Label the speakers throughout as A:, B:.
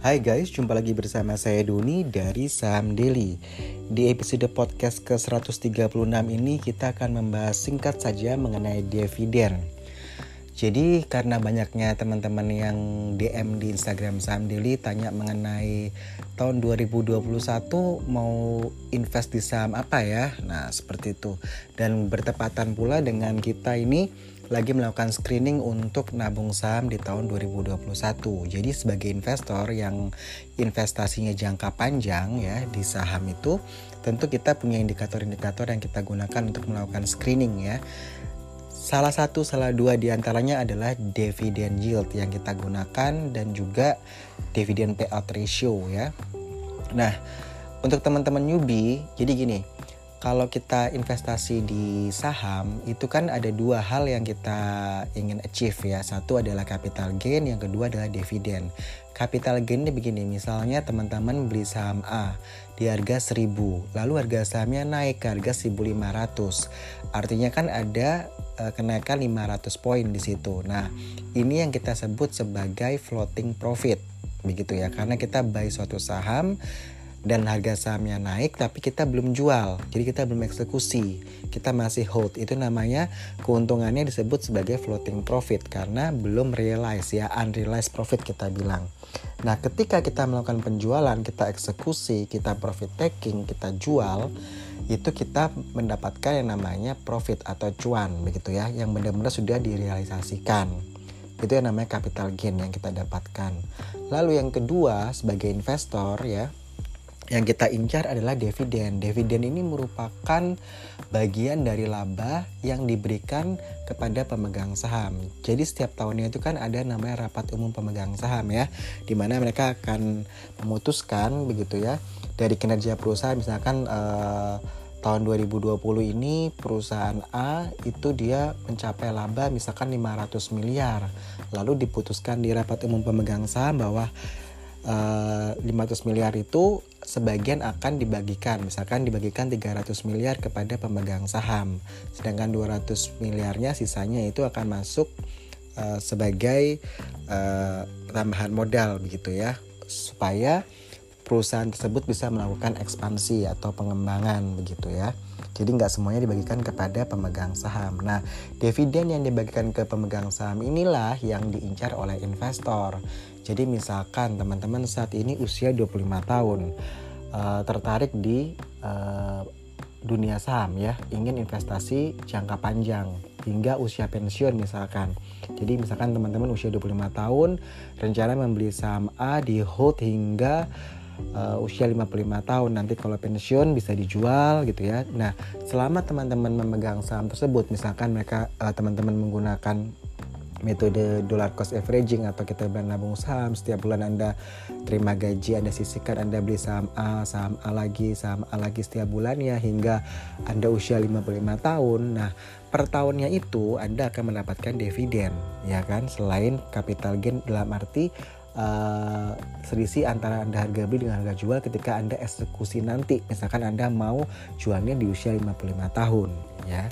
A: Hai guys, jumpa lagi bersama saya Doni dari Saham Daily. Di episode podcast ke-136 ini kita akan membahas singkat saja mengenai dividen. Jadi karena banyaknya teman-teman yang DM di Instagram Saham Daily tanya mengenai tahun 2021 mau invest di saham apa ya? Nah, seperti itu. Dan bertepatan pula dengan kita ini lagi melakukan screening untuk nabung saham di tahun 2021. Jadi sebagai investor yang investasinya jangka panjang ya di saham itu tentu kita punya indikator-indikator yang kita gunakan untuk melakukan screening ya. Salah satu, salah dua di antaranya adalah dividen yield yang kita gunakan dan juga dividen payout ratio ya. Nah, untuk teman-teman newbie, jadi gini, kalau kita investasi di saham itu kan ada dua hal yang kita ingin achieve ya. Satu adalah capital gain, yang kedua adalah dividen. Capital gain ini begini, misalnya teman-teman beli saham A di harga 1000, lalu harga sahamnya naik ke harga 1500. Artinya kan ada uh, kenaikan 500 poin di situ. Nah, ini yang kita sebut sebagai floating profit. Begitu ya, karena kita buy suatu saham dan harga sahamnya naik tapi kita belum jual. Jadi kita belum eksekusi. Kita masih hold. Itu namanya keuntungannya disebut sebagai floating profit karena belum realize ya unrealized profit kita bilang. Nah ketika kita melakukan penjualan kita eksekusi kita profit taking kita jual itu kita mendapatkan yang namanya profit atau cuan begitu ya yang benar-benar sudah direalisasikan. Itu yang namanya capital gain yang kita dapatkan. Lalu yang kedua sebagai investor ya yang kita incar adalah dividen. Dividen ini merupakan bagian dari laba yang diberikan kepada pemegang saham. Jadi setiap tahunnya itu kan ada namanya rapat umum pemegang saham ya, di mana mereka akan memutuskan begitu ya dari kinerja perusahaan misalkan eh, tahun 2020 ini perusahaan A itu dia mencapai laba misalkan 500 miliar. Lalu diputuskan di rapat umum pemegang saham bahwa uh, eh, 500 miliar itu sebagian akan dibagikan misalkan dibagikan 300 miliar kepada pemegang saham sedangkan 200 miliarnya sisanya itu akan masuk uh, sebagai uh, tambahan modal begitu ya supaya perusahaan tersebut bisa melakukan ekspansi atau pengembangan begitu ya jadi nggak semuanya dibagikan kepada pemegang saham. Nah, dividen yang dibagikan ke pemegang saham inilah yang diincar oleh investor. Jadi misalkan teman-teman saat ini usia 25 tahun uh, tertarik di uh, dunia saham ya, ingin investasi jangka panjang hingga usia pensiun misalkan. Jadi misalkan teman-teman usia 25 tahun rencana membeli saham A di hold hingga uh, usia 55 tahun nanti kalau pensiun bisa dijual gitu ya. Nah, selama teman-teman memegang saham tersebut misalkan mereka uh, teman-teman menggunakan metode dollar cost averaging atau kita nabung saham setiap bulan Anda terima gaji Anda sisihkan Anda beli saham A saham A lagi saham A lagi setiap bulannya hingga Anda usia 55 tahun nah per tahunnya itu Anda akan mendapatkan dividen ya kan selain capital gain dalam arti uh, selisih antara Anda harga beli dengan harga jual ketika Anda eksekusi nanti. Misalkan Anda mau jualnya di usia 55 tahun, ya.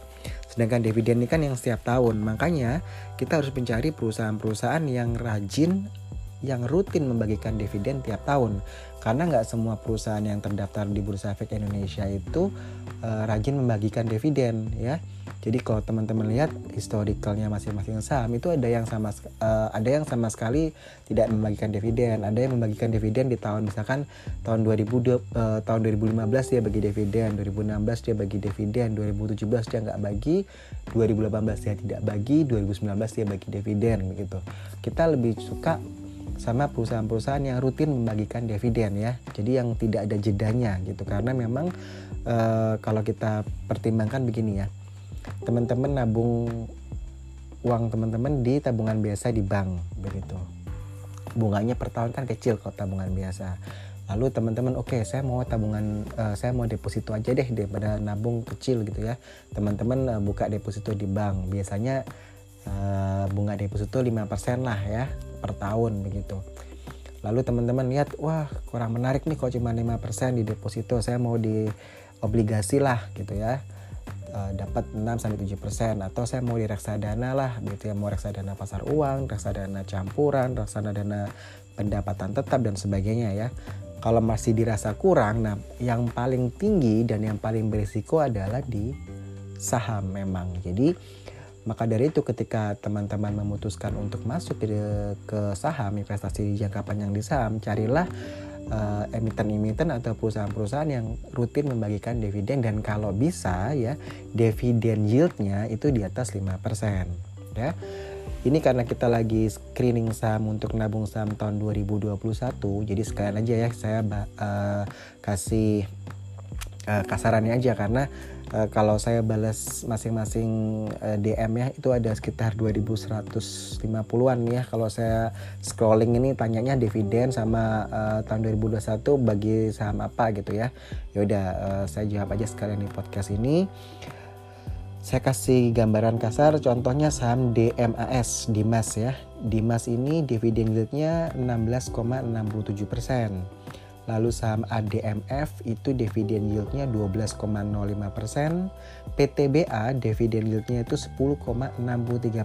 A: Sedangkan dividen ini kan yang setiap tahun. Makanya kita harus mencari perusahaan-perusahaan yang rajin yang rutin membagikan dividen tiap tahun karena nggak semua perusahaan yang terdaftar di Bursa Efek Indonesia itu uh, rajin membagikan dividen ya jadi kalau teman-teman lihat historicalnya masing-masing saham itu ada yang sama uh, ada yang sama sekali tidak membagikan dividen, ada yang membagikan dividen di tahun misalkan tahun 2000 uh, eh, tahun 2015 dia bagi dividen, 2016 dia bagi dividen, 2017 dia nggak bagi, 2018 dia tidak bagi, 2019 dia bagi dividen begitu. Kita lebih suka sama perusahaan-perusahaan yang rutin membagikan dividen ya. Jadi yang tidak ada jedanya gitu karena memang e, kalau kita pertimbangkan begini ya teman-teman nabung uang teman-teman di tabungan biasa di bank begitu. Bunganya per tahun kan kecil kalau tabungan biasa. Lalu teman-teman oke okay, saya mau tabungan uh, saya mau deposito aja deh daripada nabung kecil gitu ya. Teman-teman uh, buka deposito di bank. Biasanya uh, bunga deposito 5% lah ya per tahun begitu. Lalu teman-teman lihat wah kurang menarik nih kok cuma 5% di deposito. Saya mau di obligasi lah gitu ya uh, dapat 6 sampai 7% atau saya mau di reksadana lah gitu ya mau reksadana pasar uang, reksadana campuran, reksadana pendapatan tetap dan sebagainya ya. Kalau masih dirasa kurang, nah yang paling tinggi dan yang paling berisiko adalah di saham memang. Jadi maka dari itu ketika teman-teman memutuskan untuk masuk ke, ke saham investasi jangka panjang di saham, carilah uh, emiten-emiten atau perusahaan-perusahaan yang rutin membagikan dividen. Dan kalau bisa ya dividen yieldnya itu di atas 5% ya. Ini karena kita lagi screening saham untuk nabung saham tahun 2021, jadi sekalian aja ya saya uh, kasih uh, kasarannya aja. Karena uh, kalau saya balas masing-masing uh, eh, DM ya itu ada sekitar 2150-an ya. Kalau saya scrolling ini tanyanya dividen sama uh, tahun 2021 bagi saham apa gitu ya. Yaudah uh, saya jawab aja sekalian di podcast ini. Saya kasih gambaran kasar contohnya saham DMAS Dimas ya. Dimas ini dividen yieldnya 16,67 persen Lalu saham ADMF itu dividen yieldnya 12,05 persen. PTBA dividen yieldnya itu 10,63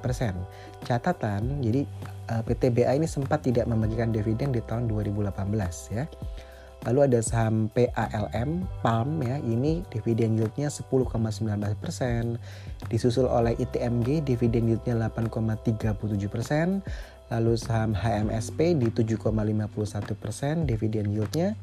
A: persen. Catatan, jadi eh, PTBA ini sempat tidak membagikan dividen di tahun 2018 ya. Lalu ada saham PALM, PALM ya, ini dividen yieldnya 10,19 persen. Disusul oleh ITMG, dividen yieldnya 8,37 persen. Lalu saham HMSP di 7,51 persen dividen yieldnya.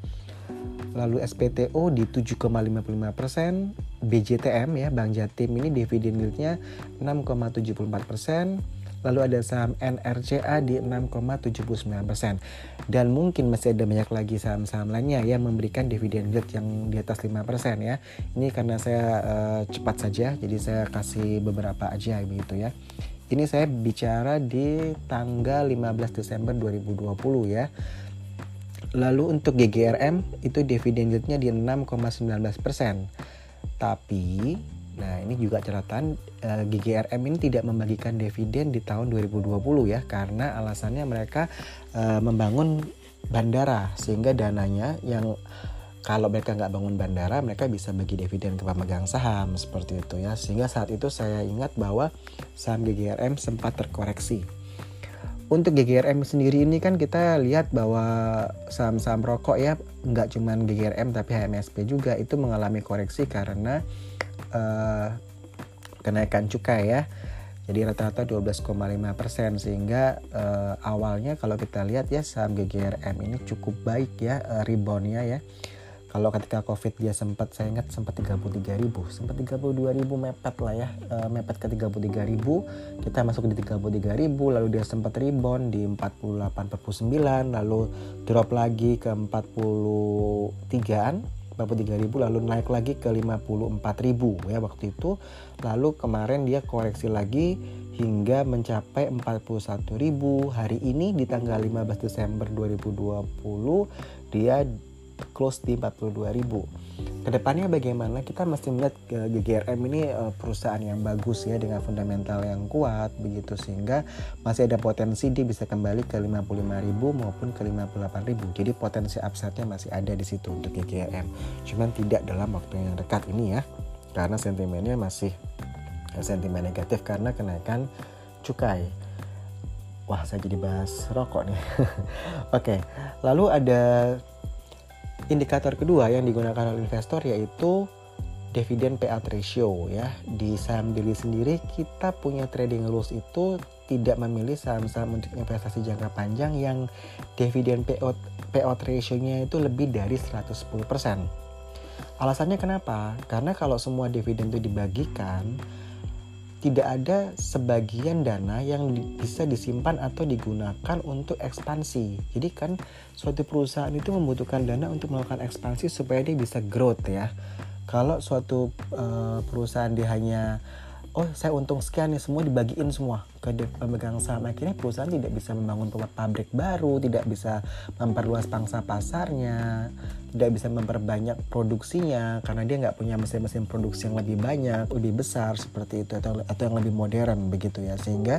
A: Lalu SPTO di 7,55 persen. BJTM ya Bank Jatim ini dividen yieldnya 6,74 persen. Lalu ada saham NRCA di 6,79 persen. Dan mungkin masih ada banyak lagi saham-saham lainnya yang memberikan dividen yield yang di atas 5 persen ya. Ini karena saya uh, cepat saja, jadi saya kasih beberapa aja begitu ya. Ini saya bicara di tanggal 15 Desember 2020 ya. Lalu untuk GGRM itu dividen yieldnya di 6,19 persen. Tapi, nah ini juga catatan eh, GGRM ini tidak membagikan dividen di tahun 2020 ya, karena alasannya mereka eh, membangun bandara sehingga dananya yang kalau mereka nggak bangun bandara mereka bisa bagi dividen ke pemegang saham seperti itu ya. Sehingga saat itu saya ingat bahwa saham GGRM sempat terkoreksi. Untuk GGRM sendiri ini kan kita lihat bahwa saham-saham rokok ya nggak cuma GGRM tapi HMSP juga itu mengalami koreksi karena uh, kenaikan cukai ya. Jadi rata-rata 12,5 persen sehingga uh, awalnya kalau kita lihat ya saham GGRM ini cukup baik ya uh, reboundnya ya kalau ketika covid dia sempat saya ingat sempat 33 ribu. Sempat 32 ribu mepet lah ya. E, mepet ke 33 ribu. Kita masuk di 33 ribu lalu dia sempat rebound di 48 lalu drop lagi ke 43an 43 ribu lalu naik lagi ke 54 ribu ya waktu itu. Lalu kemarin dia koreksi lagi hingga mencapai 41 ribu. Hari ini di tanggal 15 Desember 2020 dia close di 42.000. Ke depannya bagaimana? Kita mesti melihat GGRM ini eh, perusahaan yang bagus ya dengan fundamental yang kuat begitu sehingga masih ada potensi dia bisa kembali ke 55.000 maupun ke 58.000. Jadi potensi upside-nya masih ada di situ untuk GGRM. Cuman tidak dalam waktu yang dekat ini ya. Karena sentimennya masih eh, sentimen negatif karena kenaikan cukai. Wah, saya jadi bahas rokok nih. Oke, okay. lalu ada Indikator kedua yang digunakan oleh investor yaitu dividen payout ratio ya. Di saham diri sendiri kita punya trading rules itu tidak memilih saham-saham untuk investasi jangka panjang yang dividen payout payout ratio-nya itu lebih dari 110%. Alasannya kenapa? Karena kalau semua dividen itu dibagikan, tidak ada sebagian dana yang bisa disimpan atau digunakan untuk ekspansi. Jadi kan suatu perusahaan itu membutuhkan dana untuk melakukan ekspansi supaya dia bisa growth ya. Kalau suatu uh, perusahaan dia hanya oh saya untung sekian nih semua dibagiin semua ke pemegang saham akhirnya perusahaan tidak bisa membangun pabrik baru tidak bisa memperluas pangsa pasarnya tidak bisa memperbanyak produksinya karena dia nggak punya mesin-mesin produksi yang lebih banyak lebih besar seperti itu atau atau yang lebih modern begitu ya sehingga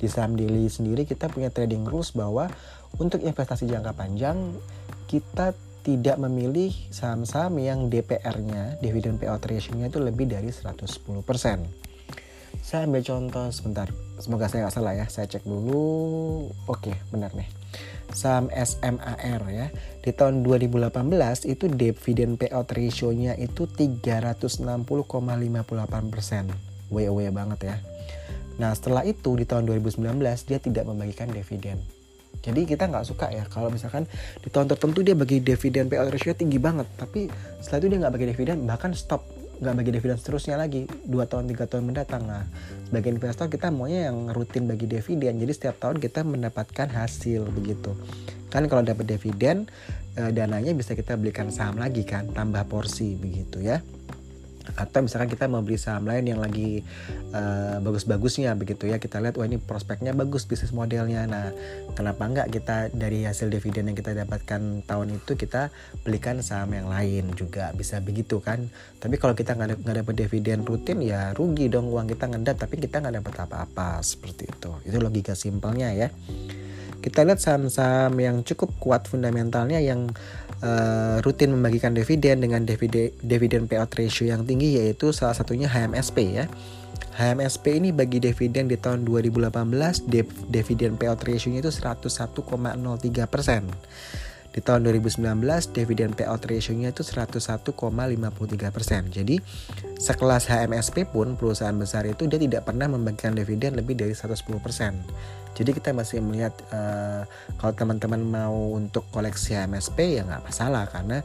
A: di saham daily sendiri kita punya trading rules bahwa untuk investasi jangka panjang kita tidak memilih saham-saham yang DPR-nya, dividend payout ratio-nya itu lebih dari 110%. Saya ambil contoh sebentar, semoga saya nggak salah ya, saya cek dulu. Oke, benar nih. Saham SMAR ya, di tahun 2018 itu dividend payout ratio-nya itu 360,58%. WW banget ya. Nah setelah itu di tahun 2019 dia tidak membagikan dividen jadi kita nggak suka ya kalau misalkan di tahun tertentu dia bagi dividen payout ratio tinggi banget, tapi setelah itu dia nggak bagi dividen bahkan stop nggak bagi dividen seterusnya lagi. Dua tahun tiga tahun mendatang. Nah sebagai investor kita maunya yang rutin bagi dividen jadi setiap tahun kita mendapatkan hasil begitu. Kan kalau dapat dividen eh, dananya bisa kita belikan saham lagi kan tambah porsi begitu ya atau misalkan kita mau beli saham lain yang lagi uh, bagus-bagusnya begitu ya. Kita lihat wah ini prospeknya bagus bisnis modelnya. Nah kenapa enggak kita dari hasil dividen yang kita dapatkan tahun itu kita belikan saham yang lain juga. Bisa begitu kan? Tapi kalau kita nggak dapat dividen rutin ya rugi dong uang kita ngendap. Tapi kita nggak dapat apa-apa seperti itu. Itu logika simpelnya ya. Kita lihat saham-saham yang cukup kuat fundamentalnya yang uh, rutin membagikan dividen dengan dividen, payout ratio yang tinggi yaitu salah satunya HMSP ya. HMSP ini bagi dividen di tahun 2018 dividen payout ratio-nya itu 101,03 persen. Di tahun 2019 dividen payout ratio-nya itu 101,53 persen. Jadi sekelas HMSP pun perusahaan besar itu dia tidak pernah membagikan dividen lebih dari 110 persen. Jadi kita masih melihat uh, kalau teman-teman mau untuk koleksi MSP ya nggak masalah karena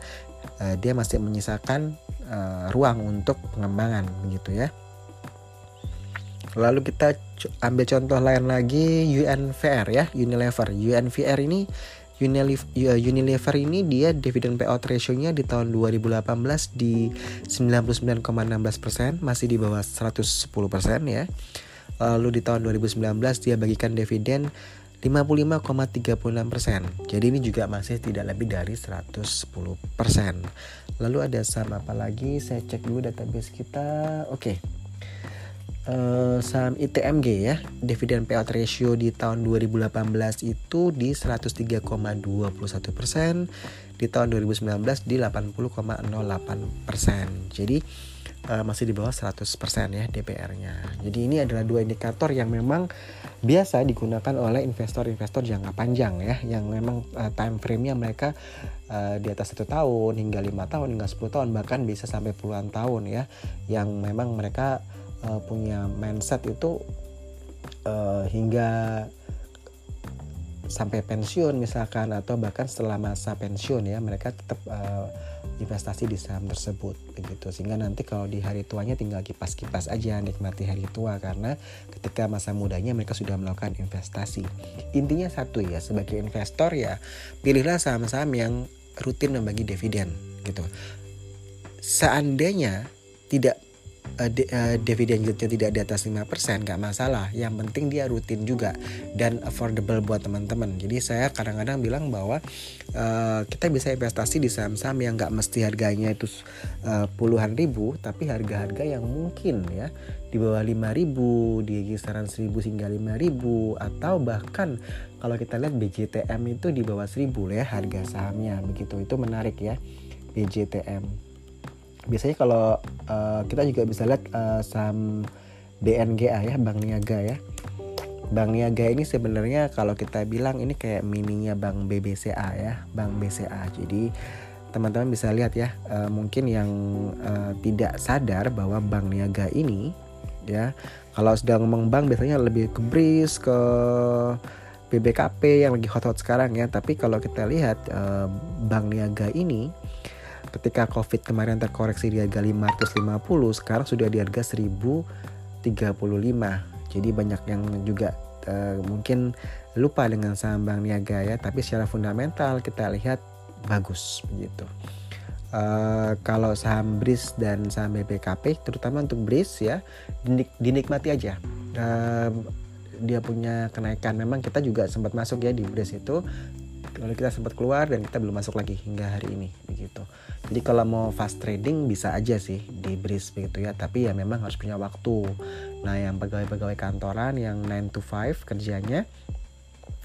A: uh, dia masih menyisakan uh, ruang untuk pengembangan begitu ya. Lalu kita ambil contoh lain lagi UNVR ya, Unilever. UNVR ini Unilever ini dia dividen payout ratio-nya di tahun 2018 di 99,16% masih di bawah 110% ya lalu di tahun 2019 dia bagikan dividen 55,36%. Jadi ini juga masih tidak lebih dari 110%. Lalu ada saham apa lagi? Saya cek dulu database kita. Oke. Okay. Uh, saham ITMG ya, dividen payout ratio di tahun 2018 itu di 103,21 persen, di tahun 2019 di 80,08 persen. Jadi uh, masih di bawah 100% ya DPR-nya. Jadi ini adalah dua indikator yang memang biasa digunakan oleh investor-investor jangka panjang ya, yang memang uh, time frame-nya mereka uh, di atas satu tahun hingga lima tahun hingga 10 tahun bahkan bisa sampai puluhan tahun ya, yang memang mereka uh, punya mindset itu uh, hingga sampai pensiun misalkan atau bahkan setelah masa pensiun ya mereka tetap uh, investasi di saham tersebut begitu. Sehingga nanti kalau di hari tuanya tinggal kipas-kipas aja nikmati hari tua karena ketika masa mudanya mereka sudah melakukan investasi. Intinya satu ya sebagai investor ya pilihlah saham-saham yang rutin membagi dividen gitu. Seandainya tidak uh, uh, dividen yieldnya tidak di atas 5% nggak masalah. Yang penting dia rutin juga dan affordable buat teman-teman. Jadi saya kadang-kadang bilang bahwa uh, kita bisa investasi di saham-saham yang nggak mesti harganya itu uh, puluhan ribu tapi harga-harga yang mungkin ya di bawah 5000 di kisaran 1000 hingga 5000 atau bahkan kalau kita lihat BJTM itu di bawah 1000 ya harga sahamnya. Begitu itu menarik ya BJTM biasanya kalau uh, kita juga bisa lihat uh, saham BNGA ya Bank Niaga ya. Bank Niaga ini sebenarnya kalau kita bilang ini kayak mininya Bank BBCA ya Bank BCA jadi teman-teman bisa lihat ya uh, mungkin yang uh, tidak sadar bahwa Bank Niaga ini ya kalau sedang ngomong bank biasanya lebih ke BRIS ke BBKP yang lagi hot-hot sekarang ya. Tapi kalau kita lihat uh, Bank Niaga ini ketika covid kemarin terkoreksi di harga 550 sekarang sudah di harga 1035 jadi banyak yang juga uh, mungkin lupa dengan saham Bank Niaga ya. Tapi secara fundamental kita lihat bagus begitu. Uh, kalau saham BRIS dan saham BPKP terutama untuk BRIS ya dinik dinikmati aja. Uh, dia punya kenaikan. Memang kita juga sempat masuk ya di BRIS itu lalu kita sempat keluar dan kita belum masuk lagi hingga hari ini begitu. Jadi kalau mau fast trading bisa aja sih di BRIS begitu ya. Tapi ya memang harus punya waktu. Nah yang pegawai-pegawai kantoran yang 9 to 5 kerjanya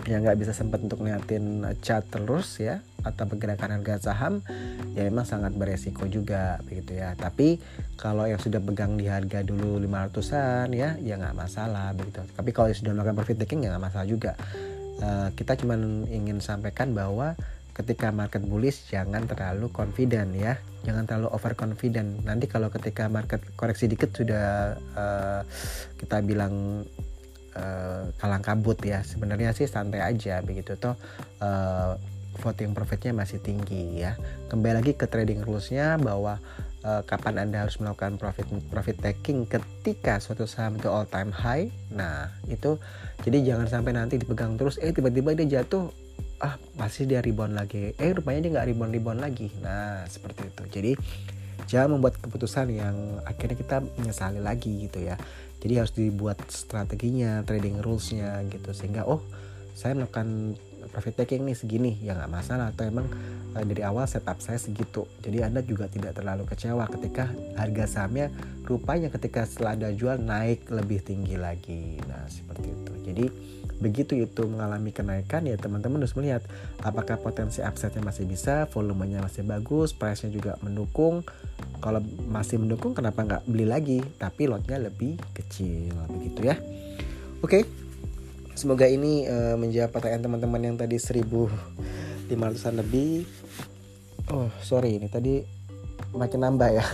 A: yang nggak bisa sempat untuk ngeliatin chart terus ya atau pergerakan harga saham ya memang sangat beresiko juga begitu ya. Tapi kalau yang sudah pegang di harga dulu 500an ya ya nggak masalah begitu. Tapi kalau sudah melakukan profit taking ya nggak masalah juga uh, kita cuma ingin sampaikan bahwa ketika market bullish jangan terlalu confident ya. Jangan terlalu over confident nanti kalau ketika market koreksi dikit sudah uh, kita bilang uh, kalang kabut ya. Sebenarnya sih santai aja begitu toh. Uh, voting profitnya masih tinggi ya. Kembali lagi ke trading rulesnya bahwa uh, kapan anda harus melakukan profit profit taking ketika suatu saham itu all time high? Nah itu jadi jangan sampai nanti dipegang terus eh tiba-tiba dia jatuh ah masih dia rebound lagi. Eh rupanya dia nggak rebound rebound lagi. Nah seperti itu. Jadi jangan membuat keputusan yang akhirnya kita menyesali lagi gitu ya. Jadi harus dibuat strateginya trading rulesnya gitu sehingga oh saya melakukan profit taking nih segini. Ya nggak masalah. Atau emang uh, dari awal setup saya segitu. Jadi anda juga tidak terlalu kecewa ketika harga sahamnya rupanya ketika setelah ada jual naik lebih tinggi lagi. Nah seperti itu. Jadi begitu itu mengalami kenaikan ya teman-teman harus melihat apakah potensi upside-nya masih bisa volumenya masih bagus price-nya juga mendukung. Kalau masih mendukung kenapa nggak beli lagi? Tapi lotnya lebih kecil. Begitu ya. Oke semoga ini uh, menjawab pertanyaan teman-teman yang tadi 1500an lebih oh sorry ini tadi makin nambah ya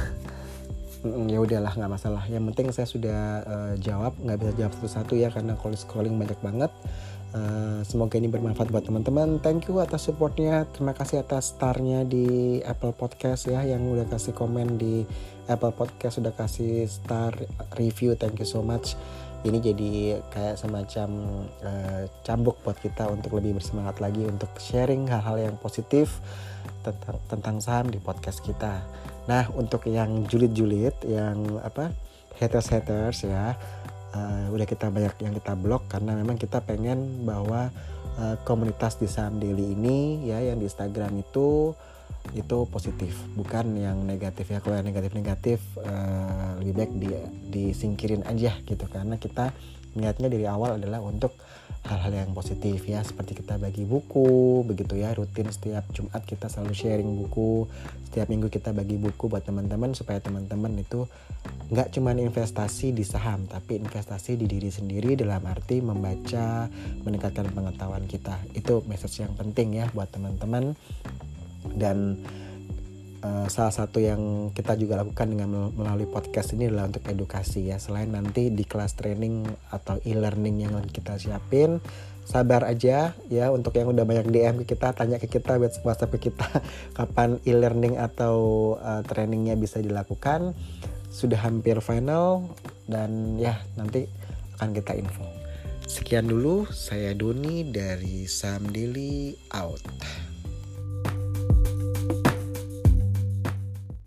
A: ya udahlah nggak masalah yang penting saya sudah uh, jawab nggak bisa jawab satu-satu ya karena kalau scrolling banyak banget Uh, semoga ini bermanfaat buat teman-teman. Thank you atas supportnya. Terima kasih atas starnya di Apple Podcast ya yang udah kasih komen di Apple Podcast sudah kasih star review. Thank you so much. Ini jadi kayak semacam uh, cambuk buat kita untuk lebih bersemangat lagi untuk sharing hal-hal yang positif tentang tentang saham di podcast kita. Nah untuk yang julid-julid, yang apa haters-haters ya uh, udah kita banyak yang kita blok karena memang kita pengen bahwa uh, komunitas di saham daily ini ya yang di Instagram itu itu positif. Bukan yang negatif ya kalau yang negatif negatif uh, lebih baik di disingkirin aja gitu. Karena kita niatnya dari awal adalah untuk hal-hal yang positif ya. Seperti kita bagi buku begitu ya. Rutin setiap Jumat kita selalu sharing buku. Setiap minggu kita bagi buku buat teman-teman supaya teman-teman itu nggak cuma investasi di saham tapi investasi di diri sendiri dalam arti membaca meningkatkan pengetahuan kita. Itu message yang penting ya buat teman-teman dan Eh, salah satu yang kita juga lakukan dengan melalui podcast ini adalah untuk edukasi ya. Selain nanti di kelas training atau e-learning yang kita siapin sabar aja ya. Untuk yang udah banyak DM ke kita tanya ke kita WhatsApp ke kita kapan e-learning atau uh, trainingnya bisa dilakukan. Sudah hampir final dan ya nanti akan kita info. Sekian dulu saya Doni dari Sam Daily out